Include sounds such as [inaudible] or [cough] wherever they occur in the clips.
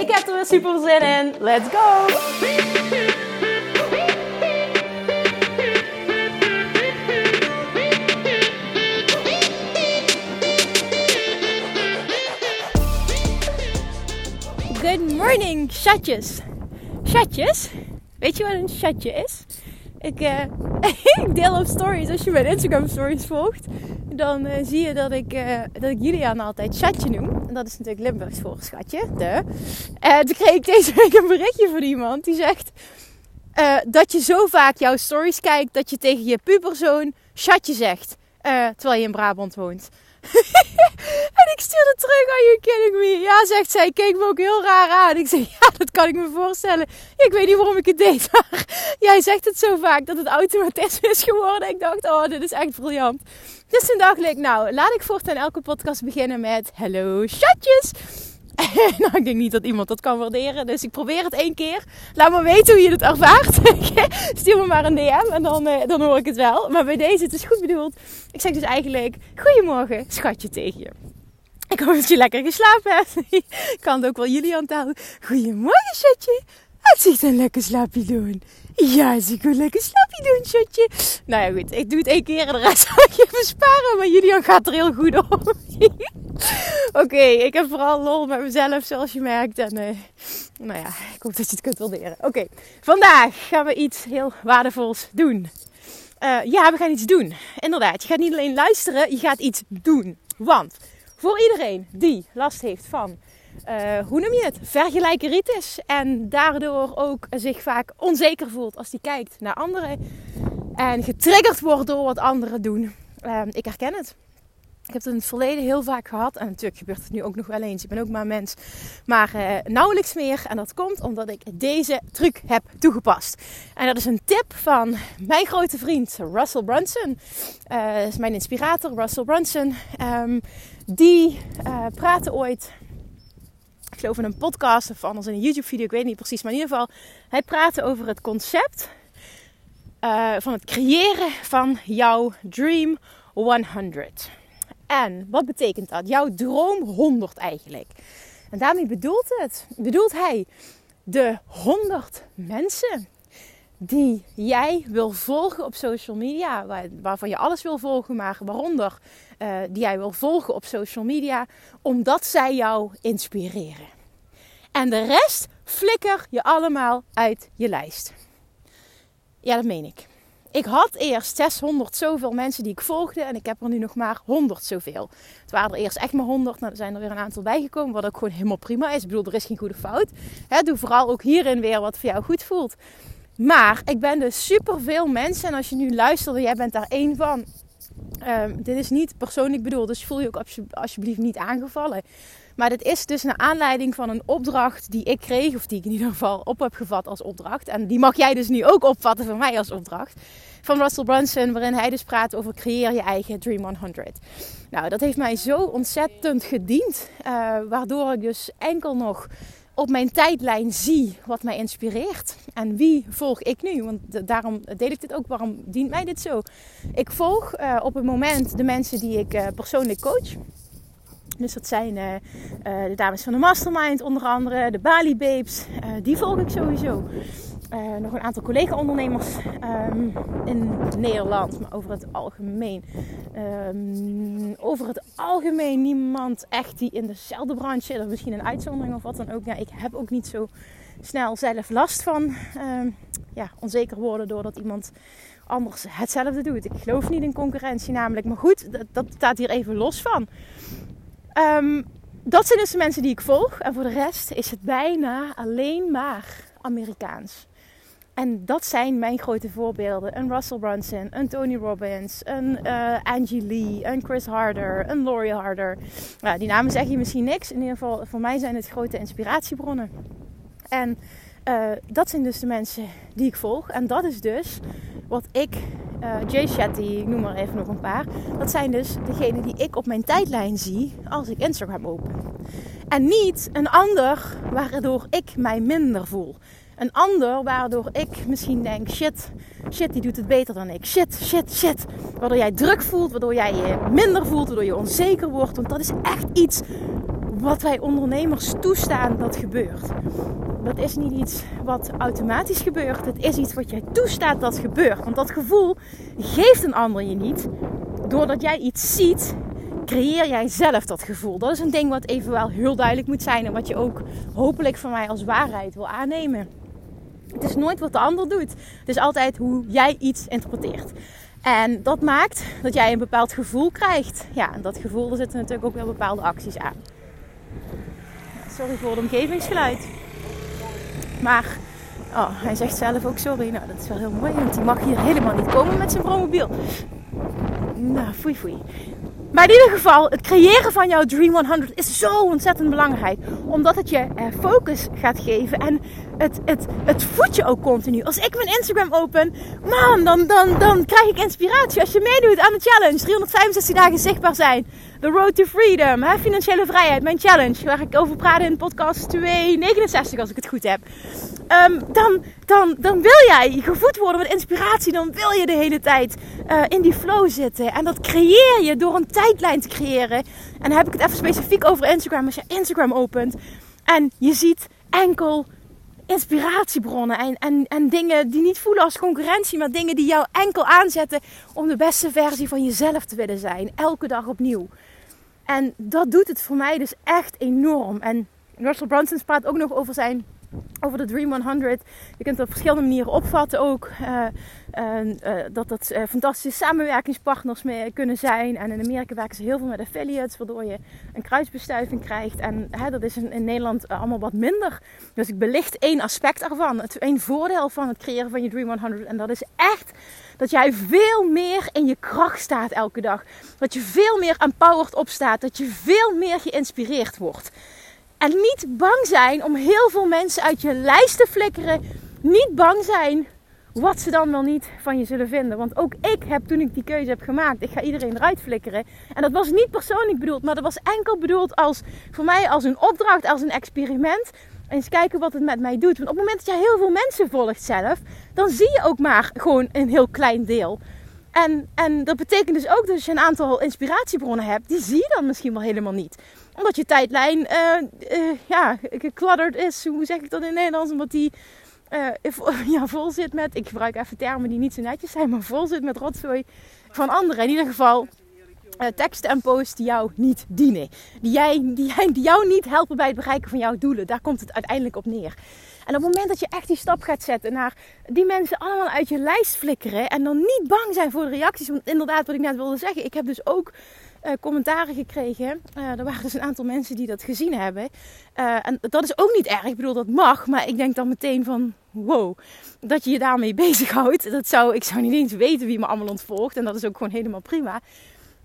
Ik heb er weer super zin in. Let's go! Good morning, chatjes. Chatjes? Weet je wat een chatje is? Ik, uh, [laughs] ik deel op stories. Als je mijn Instagram stories volgt, dan uh, zie je dat ik, uh, dat ik Julian altijd chatje noem. En dat is natuurlijk Limburgs voor schatje. De. toen kreeg ik deze week een berichtje van iemand die zegt dat je zo vaak jouw stories kijkt dat je tegen je puberzoon chatje zegt. terwijl je in Brabant woont. [laughs] en ik stuurde terug, are you kidding me? Ja, zegt zij, keek me ook heel raar aan. Ik zeg, ja, dat kan ik me voorstellen. Ik weet niet waarom ik het deed, [laughs] maar jij zegt het zo vaak dat het automatisme is geworden. Ik dacht, oh, dit is echt briljant. Dus toen dacht ik, nou, laat ik voortaan elke podcast beginnen met, hello, chatjes. [laughs] nou, ik denk niet dat iemand dat kan waarderen. Dus ik probeer het één keer. Laat me weten hoe je het ervaart. [laughs] Stuur me maar een DM en dan, uh, dan hoor ik het wel. Maar bij deze, het is goed bedoeld. Ik zeg dus eigenlijk: Goedemorgen, schatje tegen je. Ik hoop dat je lekker geslapen hebt. [laughs] ik kan het ook wel jullie aan Goedemorgen, schatje. Het ziet een lekker slaapje doen. Ja, zie ik een lekker slaapje doen, schatje. Nou ja, goed. Ik doe het één keer en de rest [laughs] zal ik je besparen. Maar Julian gaat er heel goed op. [laughs] Oké, ik heb vooral lol met mezelf, zoals je merkt. En uh, nou ja, ik hoop dat je het kunt waarderen. Oké, vandaag gaan we iets heel waardevols doen. Uh, ja, we gaan iets doen. Inderdaad, je gaat niet alleen luisteren, je gaat iets doen. Want voor iedereen die last heeft van, uh, hoe noem je het, vergelijkeritis. En daardoor ook zich vaak onzeker voelt als die kijkt naar anderen. En getriggerd wordt door wat anderen doen. ik herken het. Ik heb het in het verleden heel vaak gehad. En natuurlijk gebeurt het nu ook nog wel eens. Ik ben ook maar mens. Maar uh, nauwelijks meer. En dat komt omdat ik deze truc heb toegepast. En dat is een tip van mijn grote vriend Russell Brunson. Dat is mijn inspirator, Russell Brunson. Um, die uh, praatte ooit ik geloof in een podcast of anders in een YouTube video, ik weet niet precies. Maar in ieder geval, hij praatte over het concept uh, van het creëren van jouw Dream 100. En wat betekent dat? Jouw droom 100 eigenlijk. En daarmee bedoelt het, bedoelt hij de 100 mensen die jij wil volgen op social media, waar, waarvan je alles wil volgen, maar waaronder uh, die jij wil volgen op social media, omdat zij jou inspireren. En de rest flikker je allemaal uit je lijst. Ja, dat meen ik. Ik had eerst 600 zoveel mensen die ik volgde en ik heb er nu nog maar 100 zoveel. Het waren er eerst echt maar 100, nou er zijn er weer een aantal bijgekomen, wat ook gewoon helemaal prima is. Ik bedoel, er is geen goede fout. doe vooral ook hierin weer wat voor jou goed voelt. Maar ik ben dus super veel mensen en als je nu luistert, jij bent daar één van. Um, dit is niet persoonlijk bedoeld, dus voel je ook alsjeblieft niet aangevallen. Maar dit is dus naar aanleiding van een opdracht die ik kreeg, of die ik in ieder geval op heb gevat als opdracht. En die mag jij dus nu ook opvatten van mij als opdracht. Van Russell Brunson, waarin hij dus praat over creëer je eigen Dream 100. Nou, dat heeft mij zo ontzettend gediend, uh, waardoor ik dus enkel nog op mijn tijdlijn zie wat mij inspireert. En wie volg ik nu? Want daarom deel ik dit ook. Waarom dient mij dit zo? Ik volg uh, op het moment de mensen die ik uh, persoonlijk coach. Dus dat zijn uh, de dames van de Mastermind onder andere, de Bali Babes. Die volg ik sowieso. Nog een aantal collega-ondernemers um, in Nederland, maar over het algemeen. Um, over het algemeen niemand echt die in dezelfde branche zit. Of misschien een uitzondering of wat dan ook. Ja, ik heb ook niet zo snel zelf last van um, ja, onzeker worden doordat iemand anders hetzelfde doet. Ik geloof niet in concurrentie namelijk. Maar goed, dat, dat staat hier even los van. Dat zijn dus de mensen die ik volg. En voor de rest is het bijna alleen maar Amerikaans. En dat zijn mijn grote voorbeelden. Een Russell Brunson, een Tony Robbins, een uh, Angie Lee, een Chris Harder, een Laurie Harder. Nou, die namen zeg je misschien niks. In ieder geval, voor mij zijn het grote inspiratiebronnen. En uh, dat zijn dus de mensen die ik volg. En dat is dus wat ik, uh, Jay Shetty, ik noem maar even nog een paar. Dat zijn dus degenen die ik op mijn tijdlijn zie als ik Instagram open. En niet een ander waardoor ik mij minder voel. Een ander waardoor ik misschien denk: shit, shit, die doet het beter dan ik. Shit, shit, shit. Waardoor jij druk voelt, waardoor jij je minder voelt, waardoor je onzeker wordt. Want dat is echt iets wat wij ondernemers toestaan dat gebeurt. Dat is niet iets wat automatisch gebeurt. Het is iets wat jij toestaat dat gebeurt. Want dat gevoel geeft een ander je niet. Doordat jij iets ziet, creëer jij zelf dat gevoel. Dat is een ding wat even wel heel duidelijk moet zijn. En wat je ook hopelijk van mij als waarheid wil aannemen. Het is nooit wat de ander doet. Het is altijd hoe jij iets interpreteert. En dat maakt dat jij een bepaald gevoel krijgt. Ja, en dat gevoel, daar zitten natuurlijk ook wel bepaalde acties aan. Sorry voor het omgevingsgeluid. Maar oh, hij zegt zelf ook sorry. Nou, dat is wel heel mooi. Want hij mag hier helemaal niet komen met zijn promobiel. Nou, foei foei. Maar in ieder geval, het creëren van jouw Dream 100 is zo ontzettend belangrijk. Omdat het je eh, focus gaat geven. En het, het, het voedt je ook continu. Als ik mijn Instagram open, man, dan, dan, dan krijg ik inspiratie. Als je meedoet aan de challenge, 365 dagen zichtbaar zijn. The Road to Freedom, hè? financiële vrijheid, mijn challenge. Waar ik over praat in podcast 269 als ik het goed heb. Um, dan, dan, dan wil jij gevoed worden met inspiratie. Dan wil je de hele tijd uh, in die flow zitten. En dat creëer je door een tijdlijn te creëren. En dan heb ik het even specifiek over Instagram. Als je Instagram opent en je ziet enkel inspiratiebronnen en, en, en dingen die niet voelen als concurrentie, maar dingen die jou enkel aanzetten om de beste versie van jezelf te willen zijn. Elke dag opnieuw. En dat doet het voor mij dus echt enorm. En Russell Brunson praat ook nog over zijn over de Dream 100. Je kunt het op verschillende manieren opvatten ook. Uh, uh, dat dat uh, fantastische samenwerkingspartners mee kunnen zijn. En in Amerika werken ze heel veel met affiliates, waardoor je een kruisbestuiving krijgt. En hè, dat is in, in Nederland allemaal wat minder. Dus ik belicht één aspect ervan. Het één voordeel van het creëren van je Dream 100. En dat is echt dat jij veel meer in je kracht staat elke dag. Dat je veel meer empowered opstaat. Dat je veel meer geïnspireerd wordt. En niet bang zijn om heel veel mensen uit je lijst te flikkeren. Niet bang zijn wat ze dan wel niet van je zullen vinden. Want ook ik heb toen ik die keuze heb gemaakt, ik ga iedereen eruit flikkeren. En dat was niet persoonlijk bedoeld, maar dat was enkel bedoeld als voor mij als een opdracht, als een experiment. Eens kijken wat het met mij doet. Want op het moment dat je heel veel mensen volgt zelf, dan zie je ook maar gewoon een heel klein deel. En, en dat betekent dus ook dat je een aantal inspiratiebronnen hebt, die zie je dan misschien wel helemaal niet. Omdat je tijdlijn uh, uh, ja, gekladderd is. Hoe zeg ik dat in Nederlands? Omdat die uh, [laughs] ja, vol zit met, ik gebruik even termen die niet zo netjes zijn, maar vol zit met rotzooi van anderen. In ieder geval uh, teksten en posts die jou niet dienen. Die, jij, die, die jou niet helpen bij het bereiken van jouw doelen. Daar komt het uiteindelijk op neer. En op het moment dat je echt die stap gaat zetten naar die mensen allemaal uit je lijst flikkeren. En dan niet bang zijn voor de reacties. Want inderdaad, wat ik net wilde zeggen. Ik heb dus ook uh, commentaren gekregen. Uh, er waren dus een aantal mensen die dat gezien hebben. En dat is ook niet erg. Ik bedoel, dat mag. Maar ik denk dan meteen van, wow, dat je je daarmee [laughs] bezighoudt. Dat zou, ik zou niet eens weten wie me allemaal ontvolgt. En dat is ook gewoon helemaal prima.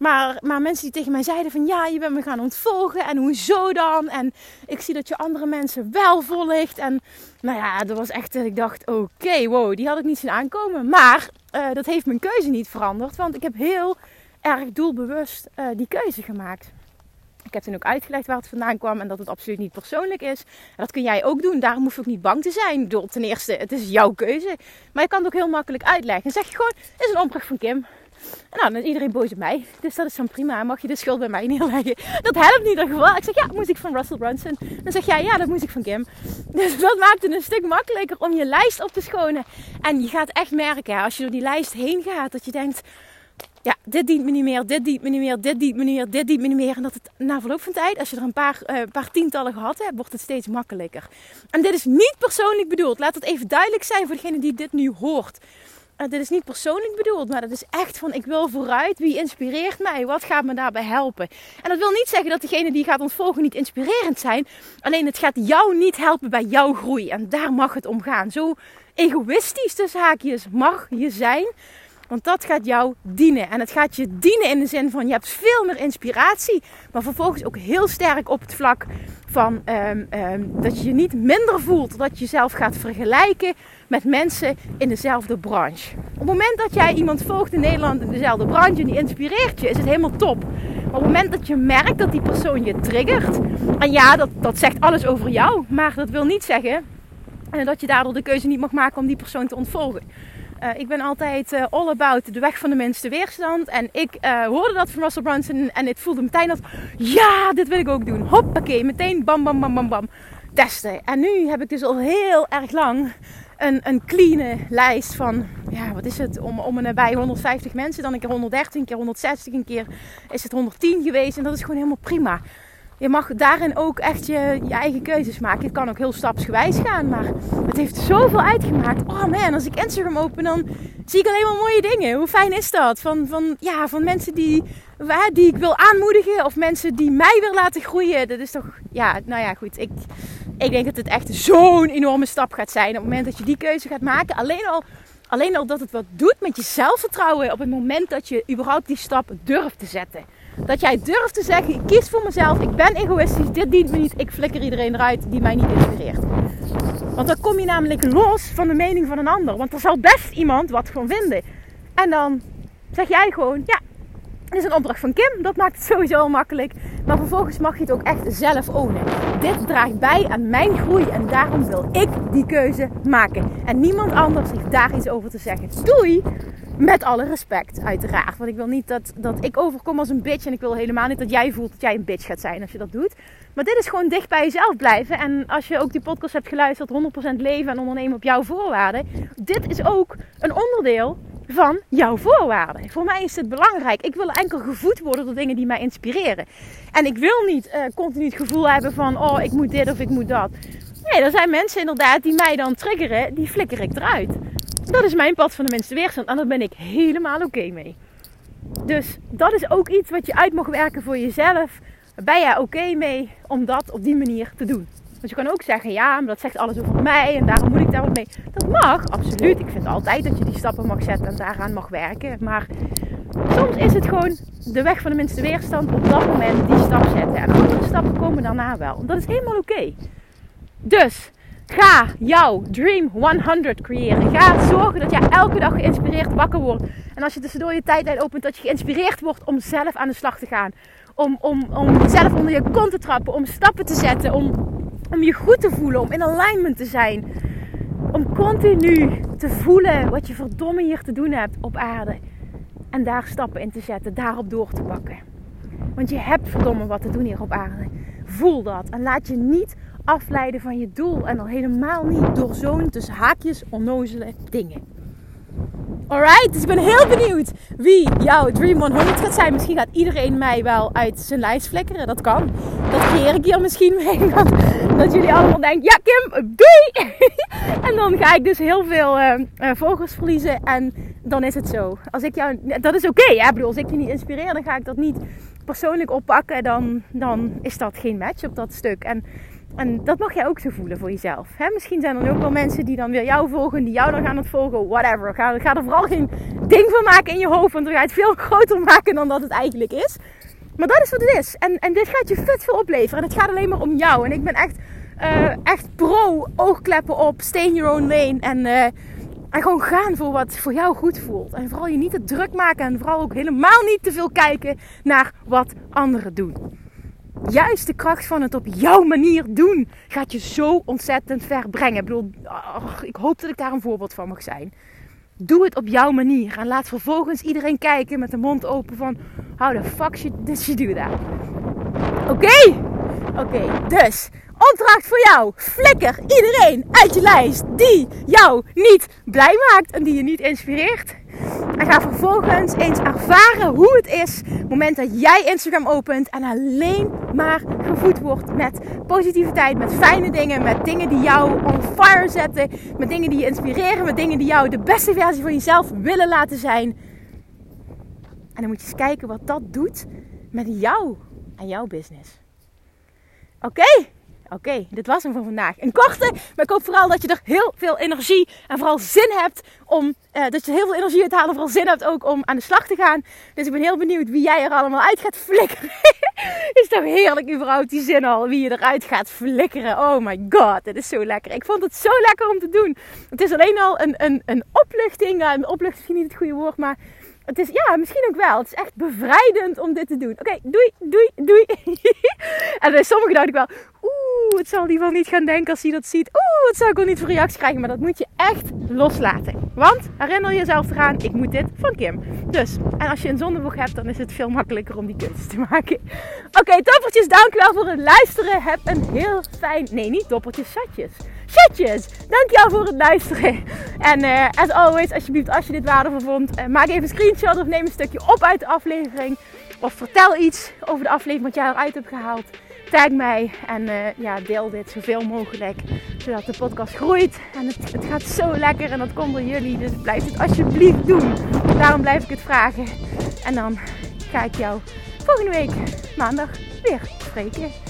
Maar, maar mensen die tegen mij zeiden van ja, je bent me gaan ontvolgen en hoezo dan? En ik zie dat je andere mensen wel volgt. En nou ja, dat was echt dat ik dacht, oké, wow, die had ik niet zien aankomen. Maar uh, dat heeft mijn keuze niet veranderd, want ik heb heel erg doelbewust uh, die keuze gemaakt. Ik heb toen ook uitgelegd waar het vandaan kwam en dat het absoluut niet persoonlijk is. En dat kun jij ook doen. Daarom hoef je ook niet bang te zijn. Door ten eerste, het is jouw keuze. Maar je kan het ook heel makkelijk uitleggen. Dan zeg je gewoon, is een opdracht van Kim. En nou, dan is iedereen boos op mij. Dus dat is dan prima. Mag je de schuld bij mij neerleggen? Dat helpt niet in ieder geval. Ik zeg, ja, muziek van Russell Brunson. Dan zeg jij, ja, dat muziek van Kim. Dus dat maakt het een stuk makkelijker om je lijst op te schonen. En je gaat echt merken, als je door die lijst heen gaat, dat je denkt... Ja, dit dient me niet meer, dit dient me niet meer, dit dient me niet meer, dit dient me niet meer. En dat het na verloop van tijd, als je er een paar, uh, paar tientallen gehad hebt, wordt het steeds makkelijker. En dit is niet persoonlijk bedoeld. Laat het even duidelijk zijn voor degene die dit nu hoort. Uh, dit is niet persoonlijk bedoeld, maar dat is echt van ik wil vooruit. Wie inspireert mij? Wat gaat me daarbij helpen? En dat wil niet zeggen dat degene die gaat ontvolgen niet inspirerend zijn. Alleen het gaat jou niet helpen bij jouw groei. En daar mag het om gaan. Zo egoïstisch de zaakjes mag je zijn. Want dat gaat jou dienen. En het gaat je dienen in de zin van je hebt veel meer inspiratie. Maar vervolgens ook heel sterk op het vlak van um, um, dat je je niet minder voelt. Dat je jezelf gaat vergelijken met mensen in dezelfde branche. Op het moment dat jij iemand volgt in Nederland in dezelfde branche en die inspireert je, is het helemaal top. Maar op het moment dat je merkt dat die persoon je triggert. En ja, dat, dat zegt alles over jou. Maar dat wil niet zeggen uh, dat je daardoor de keuze niet mag maken om die persoon te ontvolgen. Uh, ik ben altijd uh, all about de weg van de minste weerstand. En ik uh, hoorde dat van Russell Brunson en het voelde meteen als... Ja, dit wil ik ook doen. Hoppakee, meteen bam, bam, bam, bam, bam. Testen. En nu heb ik dus al heel erg lang een, een clean lijst van... Ja, wat is het? Om, om en nabij 150 mensen. Dan een keer 130, een keer 160, een keer is het 110 geweest. En dat is gewoon helemaal prima je mag daarin ook echt je, eigen keuzes maken. Het kan ook heel stapsgewijs gaan, maar het heeft zoveel uitgemaakt. Oh man, als ik Instagram open, dan zie ik alleen maar mooie dingen. Hoe fijn is dat? Van, van, ja, van mensen die, die ik wil aanmoedigen of mensen die mij weer laten groeien. Dat is toch, ja, nou ja, goed. Ik, ik denk dat het echt zo'n enorme stap gaat zijn op het moment dat je die keuze gaat maken. Alleen al, alleen al dat het wat doet met je zelfvertrouwen op het moment dat je überhaupt die stap durft te zetten. Dat jij durft te zeggen, ik kies voor mezelf, ik ben egoïstisch, dit dient me niet, ik flikker iedereen eruit die mij niet inspireert. Want dan kom je namelijk los van de mening van een ander. Want er zal best iemand wat van vinden. En dan zeg jij gewoon, ja, dit is een opdracht van Kim. Dat maakt het sowieso makkelijk. Maar vervolgens mag je het ook echt zelf ownen. Dit draagt bij aan mijn groei en daarom wil ik die keuze maken. En niemand anders heeft daar iets over te zeggen. Doei! Met alle respect, uiteraard. Want ik wil niet dat, dat ik overkom als een bitch. En ik wil helemaal niet dat jij voelt dat jij een bitch gaat zijn als je dat doet. Maar dit is gewoon dicht bij jezelf blijven. En als je ook die podcast hebt geluisterd, 100% leven en ondernemen op jouw voorwaarden. Dit is ook een onderdeel van jouw voorwaarden. Voor mij is het belangrijk. Ik wil enkel gevoed worden door dingen die mij inspireren. En ik wil niet uh, continu het gevoel hebben van, oh, ik moet dit of ik moet dat. Nee, er zijn mensen inderdaad die mij dan triggeren, die flikker ik eruit. Dat is mijn pad van de minste weerstand en daar ben ik helemaal oké mee. Dus dat is ook iets wat je uit mag werken voor jezelf. Ben jij oké mee om dat op die manier te doen? Want je kan ook zeggen, ja, maar dat zegt alles over mij en daarom moet ik daar wat mee. Dat mag, absoluut. Ik vind altijd dat je die stappen mag zetten en daaraan mag werken. Maar soms is het gewoon de weg van de minste weerstand op dat moment die stap zetten. En andere stappen komen daarna wel. Dat is helemaal oké. Dus ga jouw Dream 100 creëren. Ga zorgen dat jij elke dag geïnspireerd wakker wordt. En als je tussendoor je tijdlijn opent, dat je geïnspireerd wordt om zelf aan de slag te gaan. Om, om, om zelf onder je kont te trappen, om stappen te zetten, om, om je goed te voelen, om in alignment te zijn. Om continu te voelen wat je verdomme hier te doen hebt op aarde. En daar stappen in te zetten, daarop door te pakken. Want je hebt verdomme wat te doen hier op aarde. Voel dat en laat je niet afleiden van je doel. En al helemaal niet door zo'n tussen haakjes onnozele dingen. Alright, dus ik ben heel benieuwd wie jouw Dream 100 gaat zijn. Misschien gaat iedereen mij wel uit zijn lijst flikkeren. Dat kan. Dat creëer ik hier misschien mee. [laughs] Dat, dat jullie allemaal denken, ja Kim, doei! [laughs] en dan ga ik dus heel veel uh, volgers verliezen. En dan is het zo. Als ik jou, dat is oké. Okay, ja? bedoel, als ik je niet inspireer, dan ga ik dat niet persoonlijk oppakken. Dan, dan is dat geen match op dat stuk. En en dat mag jij ook zo voelen voor jezelf. Misschien zijn er ook wel mensen die dan weer jou volgen, die jou dan gaan het volgen, whatever. Ga, er vooral geen ding van maken in je hoofd, want dan ga je het veel [laughs] groter maken dan dat het eigenlijk is. Maar dat is wat het is. En, en dit gaat je vet veel opleveren. En het gaat alleen maar om jou. En ik ben echt, uh, echt pro oogkleppen op, stay your own lane. En, uh, en gewoon gaan voor wat voor jou goed voelt. En vooral je niet te druk maken. En vooral ook helemaal niet te veel kijken naar wat anderen doen juist de kracht van het op jouw manier doen gaat je zo ontzettend ver brengen. Ik bedoel, ik hoop dat ik daar een voorbeeld van mag zijn. Doe het op jouw manier en laat vervolgens iedereen kijken met de mond open van how the fuck did you do that? Oké? Oké, dus opdracht voor jou. Flikker iedereen uit je lijst die jou niet blij maakt en die je niet inspireert. En ga vervolgens eens ervaren hoe het is het moment dat jij Instagram opent en alleen maar gevoed wordt met positiviteit, met fijne dingen, met dingen die jou on fire zetten, met dingen die je inspireren, met dingen die jou de beste versie van jezelf willen laten zijn. En dan moet je eens kijken wat dat doet met jou en jouw business. Oké? Oké, dit was hem voor vandaag. Een korte, maar ik hoop vooral dat je er heel veel energie en vooral zin hebt om, uh, dat je heel veel energie uit haalt en vooral zin hebt ook om aan de slag te gaan. Dus ik ben heel benieuwd wie jij er allemaal uit gaat flikkeren. [laughs] is toch heerlijk überhaupt die zin al, wie je eruit gaat flikkeren. Oh my god, dit is zo lekker. Ik vond het zo lekker om te doen. Het is alleen al een, een, een opluchting, een opluchting is niet het goede woord, maar het is, ja, misschien ook wel. Het is echt bevrijdend om dit te doen. Oké, doei, doei, doei. [laughs] en bij sommigen dacht ik wel, oeh, het zal die wel niet gaan denken als hij dat ziet. Oeh, het zou ik wel niet voor reactie krijgen. Maar dat moet je echt loslaten. Want, herinner jezelf eraan, ik moet dit van Kim. Dus, en als je een zondeboek hebt, dan is het veel makkelijker om die kunst te maken. Oké, okay, toppertjes, dankjewel voor het luisteren. Heb een heel fijn, nee, niet toppertjes, chatjes chatjes. Dankjewel voor het luisteren. En uh, as always, alsjeblieft, als je dit waardevol vond, uh, maak even een screenshot of neem een stukje op uit de aflevering. Of vertel iets over de aflevering wat jij eruit hebt gehaald. Tag mij en uh, ja, deel dit zoveel mogelijk. Zodat de podcast groeit. En het, het, gaat zo lekker en dat komt door jullie. Dus blijf het alsjeblieft doen. Daarom blijf ik het vragen. En dan ga ik jou volgende week maandag weer spreken.